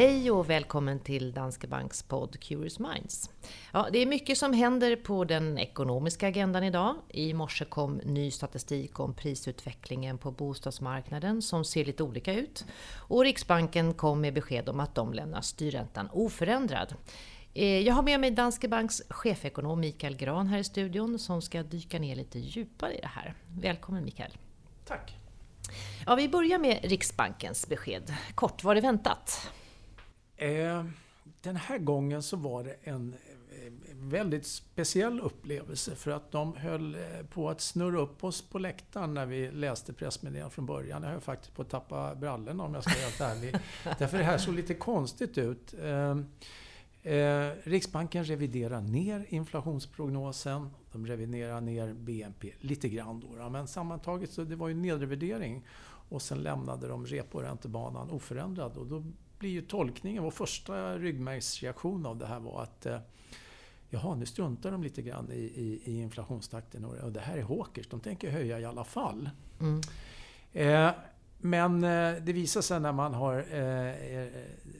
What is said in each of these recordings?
Hej och välkommen till Danske Banks podd Curious Minds. Ja, det är mycket som händer på den ekonomiska agendan idag. I morse kom ny statistik om prisutvecklingen på bostadsmarknaden som ser lite olika ut. Och Riksbanken kom med besked om att de lämnar styrräntan oförändrad. Eh, jag har med mig Danske Banks chefekonom Mikael Gran här i studion som ska dyka ner lite djupare i det här. Välkommen Mikael! Tack! Ja, vi börjar med Riksbankens besked. Kort, var det väntat? Eh, den här gången så var det en eh, väldigt speciell upplevelse för att de höll eh, på att snurra upp oss på läktaren när vi läste pressmeddelandet från början. Jag höll faktiskt på att tappa brallorna om jag ska vara helt ärlig. Därför det här såg lite konstigt ut. Eh, Riksbanken reviderar ner inflationsprognosen. De reviderar ner BNP lite grann då. Men sammantaget så det var ju en nedrevidering. Och sen lämnade de reporäntebanan oförändrad. Och då blir ju tolkningen, vår första ryggmärgsreaktion av det här var att eh, Jaha, nu struntar de lite grann i, i, i inflationstakten och, det här är Hawkers, de tänker höja i alla fall. Mm. Eh, men eh, det visar sig när man har eh,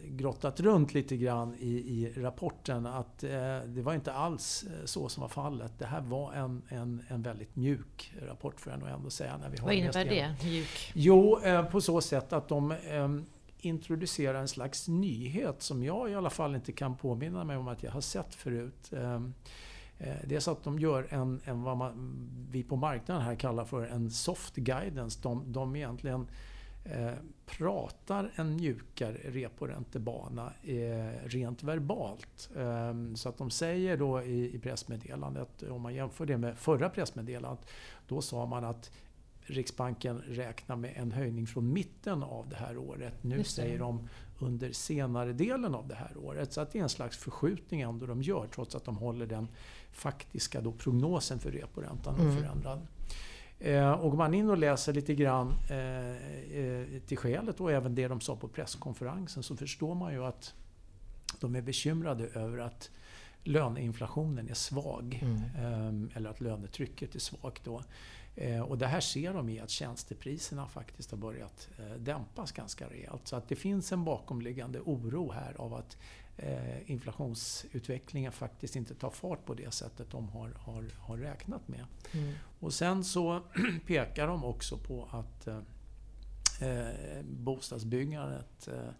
grottat runt lite grann i, i rapporten att det var inte alls så som var fallet. Det här var en, en, en väldigt mjuk rapport får jag nog ändå säga. När vi har Vad innebär det? Mjuk? Jo, på så sätt att de introducera en slags nyhet som jag i alla fall inte kan påminna mig om att jag har sett förut. Ehm, eh, det är så att de gör en, en vad man, vi på marknaden här kallar för en soft guidance. De, de egentligen Eh, pratar en mjukare reporäntebana eh, rent verbalt. Eh, så att de säger då i, i pressmeddelandet, om man jämför det med förra pressmeddelandet, då sa man att Riksbanken räknar med en höjning från mitten av det här året. Nu säger de under senare delen av det här året. Så att det är en slags förskjutning ändå de gör trots att de håller den faktiska då prognosen för reporäntan mm. oförändrad. Eh, och går man in och läser lite grann eh, eh, till skälet och även det de sa på presskonferensen så förstår man ju att de är bekymrade över att löneinflationen är svag. Mm. Eller att lönetrycket är svagt. Då. Och det här ser de i att tjänstepriserna faktiskt har börjat dämpas ganska rejält. Så att det finns en bakomliggande oro här av att eh, inflationsutvecklingen faktiskt inte tar fart på det sättet de har, har, har räknat med. Mm. Och sen så pekar de också på att eh, eh bostadsbyggandet eh, eh,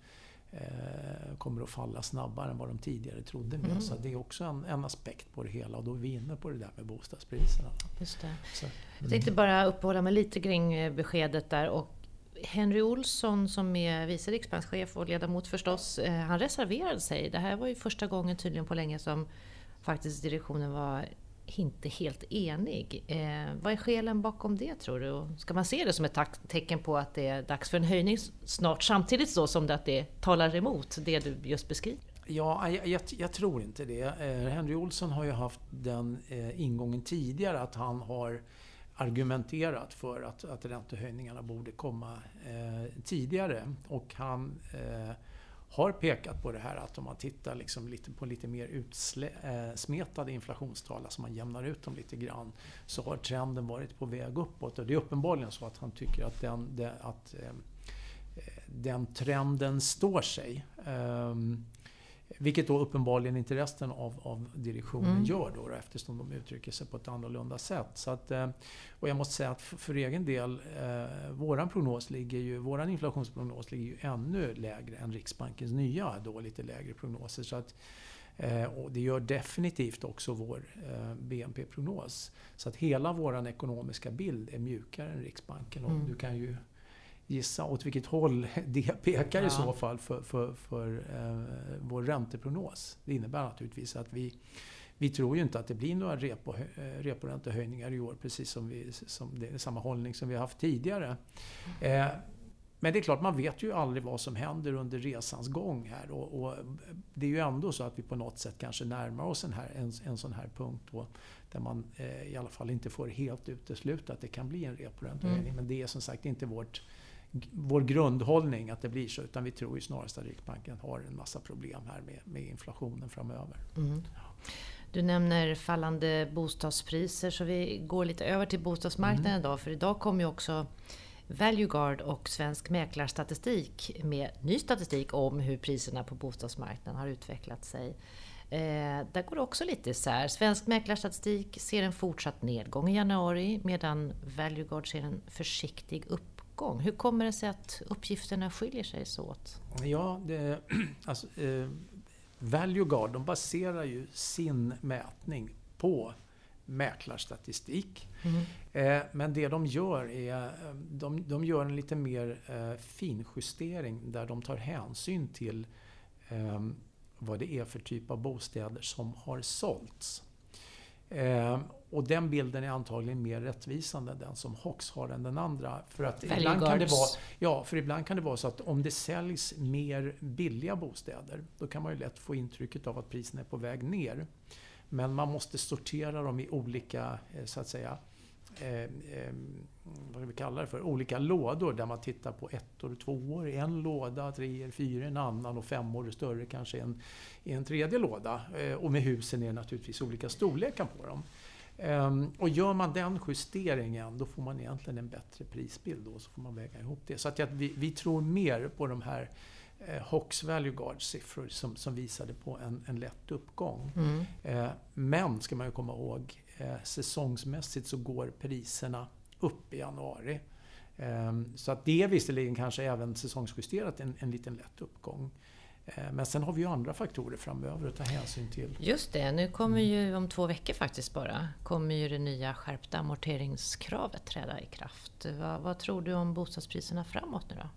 kommer att falla snabbare än vad de tidigare trodde med. Mm. Så det är också en, en, aspekt på det hela och då är vi inne på det där med bostadspriserna. Just det. Så, mm. Jag tänkte bara uppehålla mig lite kring eh, beskedet där och Henry Olsson som är vice riksbankschef och ledamot förstås, eh, han reserverade sig. Det här var ju första gången tydligen på länge som faktiskt direktionen var inte helt enig. Eh, vad är skälen bakom det tror du? ska man se det som ett tecken på att det är dags för en höjning snart samtidigt så som det att det talar emot det du just beskriver? Ja, jag, jag, jag tror inte det. Eh, Henry Olsson har ju haft den eh, ingången tidigare att han har argumenterat för att, att räntehöjningarna borde komma eh, tidigare. Och han eh, har pekat på det här att om man tittar liksom lite på lite mer utsmetade eh, inflationstal, alltså man jämnar ut dem lite grann, så har trenden varit på väg uppåt. Och det är uppenbarligen så att han tycker att den, att, eh, eh, den trenden står sig. Um, vilket då uppenbarligen inte resten av, av direktionen mm. gör då, eftersom de uttrycker sig på ett annorlunda sätt. Så att, eh, och jag måste säga att för, för egen del, eh, våran prognos ligger ju, våran inflationsprognos ligger ju ännu lägre än Riksbankens nya, då lite lägre prognoser. Så att, eh, och det gör definitivt också vår eh, BNP-prognos. Så att hela vår ekonomiska bild är mjukare än Riksbanken. Och mm. du kan ju gissa åt vilket håll det pekar ja. i så fall för, för, för eh, vår ränteprognos. Det innebär naturligtvis att vi, vi tror ju inte att det blir några repo, eh, reporäntehöjningar i år precis som, vi, som det är samma hållning som vi har haft tidigare. Eh, men det är klart, man vet ju aldrig vad som händer under resans gång här. Och, och, det är ju ändå så att vi på något sätt kanske närmar oss en, här, en, en sån här punkt då, där man eh, i alla fall inte får helt utesluta att det kan bli en reporäntehöjning. Mm. Men det är som sagt inte vårt vår grundhållning att det blir så. Utan vi tror ju snarast att Riksbanken har en massa problem här med, med inflationen framöver. Mm. Du nämner fallande bostadspriser så vi går lite över till bostadsmarknaden mm. idag. För idag kom ju också Valueguard och Svensk Mäklarstatistik med ny statistik om hur priserna på bostadsmarknaden har utvecklat sig. Eh, där går det också lite isär. Svensk Mäklarstatistik ser en fortsatt nedgång i januari medan Valueguard ser en försiktig uppgång. Hur kommer det sig att uppgifterna skiljer sig så åt? Ja, det, alltså, eh, Valueguard de baserar ju sin mätning på mäklarstatistik. Mm. Eh, men det de gör är de, de gör en lite mer eh, finjustering där de tar hänsyn till eh, vad det är för typ av bostäder som har sålts. Och den bilden är antagligen mer rättvisande, den som Hox har, än den andra. För att ibland kan, det vara, ja, för ibland kan det vara så att om det säljs mer billiga bostäder, då kan man ju lätt få intrycket av att priserna är på väg ner. Men man måste sortera dem i olika, eh, så att säga, eh, eh, vad vi kallar det för, olika lådor där man tittar på ettor och tvåor i en låda, treor, fyror i en annan och femmor och större kanske i en, i en tredje låda. Eh, och med husen är det naturligtvis olika storlekar på dem. Um, och gör man den justeringen då får man egentligen en bättre prisbild och så får man väga ihop det. Så att vi, vi tror mer på de här eh, Hox Value Guard siffror som, som visade på en, en lätt uppgång. Mm. Eh, men, ska man ju komma ihåg, eh, säsongsmässigt så går priserna upp i januari. Eh, så att det är visserligen kanske även säsongsjusterat en, en liten lätt uppgång. Eh, men sen har vi ju andra faktorer framöver att ta hänsyn till. Just det, nu kommer ju om två veckor faktiskt bara, kommer ju det nya skärpta amorteringskravet träda i kraft. Vad, vad tror du om bostadspriserna framåt nu då?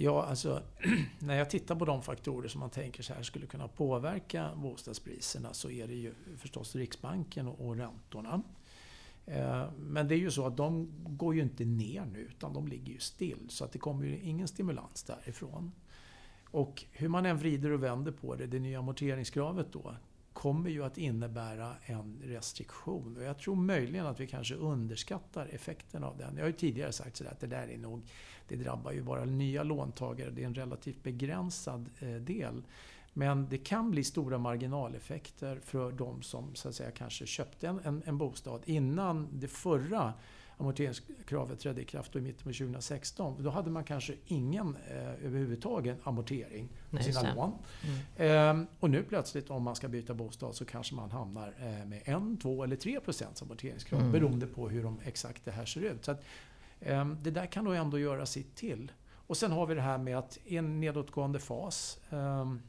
Ja, alltså när jag tittar på de faktorer som man tänker så här skulle kunna påverka bostadspriserna så är det ju förstås Riksbanken och räntorna. Eh, men det är ju så att de går ju inte ner nu utan de ligger ju still så att det kommer ju ingen stimulans därifrån. Och hur man än vrider och vänder på det, det nya amorteringskravet då, kommer ju att innebära en restriktion. Och jag tror möjligen att vi kanske underskattar effekten av den. Jag har ju tidigare sagt sådär att det där är nog, det drabbar ju bara nya låntagare, det är en relativt begränsad eh, del. Men det kan bli stora marginaleffekter för de som så att säga, kanske köpte en, en, en bostad innan det förra amorteringskravet trädde i kraft i mitten på 2016. Då hade man kanske ingen eh, överhuvudtaget amortering på Nej, sina lån. Mm. Eh, och nu plötsligt om man ska byta bostad så kanske man hamnar eh, med 1, 2 eller 3 procents amorteringskrav mm. beroende på hur de, exakt det här ser ut. Så att, eh, det där kan nog ändå göra sitt till. Och sen har vi det här med att i en nedåtgående fas ehm,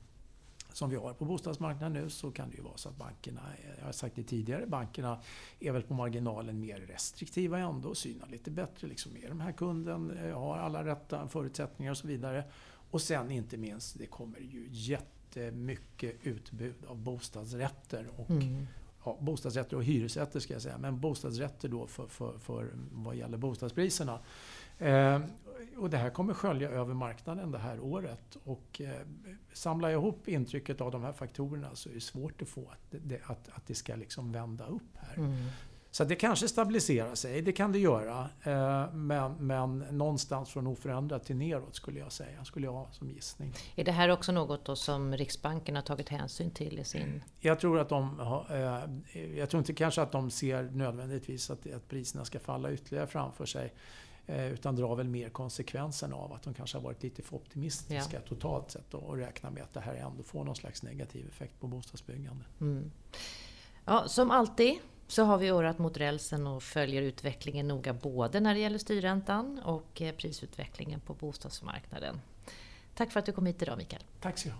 som vi har på bostadsmarknaden nu så kan det ju vara så att bankerna, jag har sagt det tidigare, bankerna är väl på marginalen mer restriktiva ändå, synar lite bättre. Liksom, är de här kunden, eh, har alla rätta förutsättningar och så vidare. Och sen inte minst, det kommer ju jättemycket utbud av bostadsrätter och mm. ja, bostadsrätter och hyresrätter ska jag säga, men bostadsrätter då för, för, för vad gäller bostadspriserna. Eh, och det här kommer skölja över marknaden det här året. Och eh, samlar jag ihop intrycket av de här faktorerna så är det svårt att få att det, att, att det ska liksom vända upp här. Mm. Så det kanske stabiliserar sig, det kan det göra. Eh, men, men någonstans från oförändrat till neråt skulle jag säga, skulle jag ha som gissning. Är det här också något som Riksbanken har tagit hänsyn till i sin... Jag tror att de eh, Jag tror inte kanske att de ser nödvändigtvis att, att priserna ska falla ytterligare framför sig. Eh, utan drar väl mer konsekvensen av att de kanske har varit lite för optimistiska ja. totalt sett och räknar med att det här ändå får någon slags negativ effekt på bostadsbyggande. Mm. Ja, som alltid så har vi örat mot rälsen och följer utvecklingen noga både när det gäller styrräntan och eh, prisutvecklingen på bostadsmarknaden. Tack för att du kom hit idag Mikael. Tack så ha.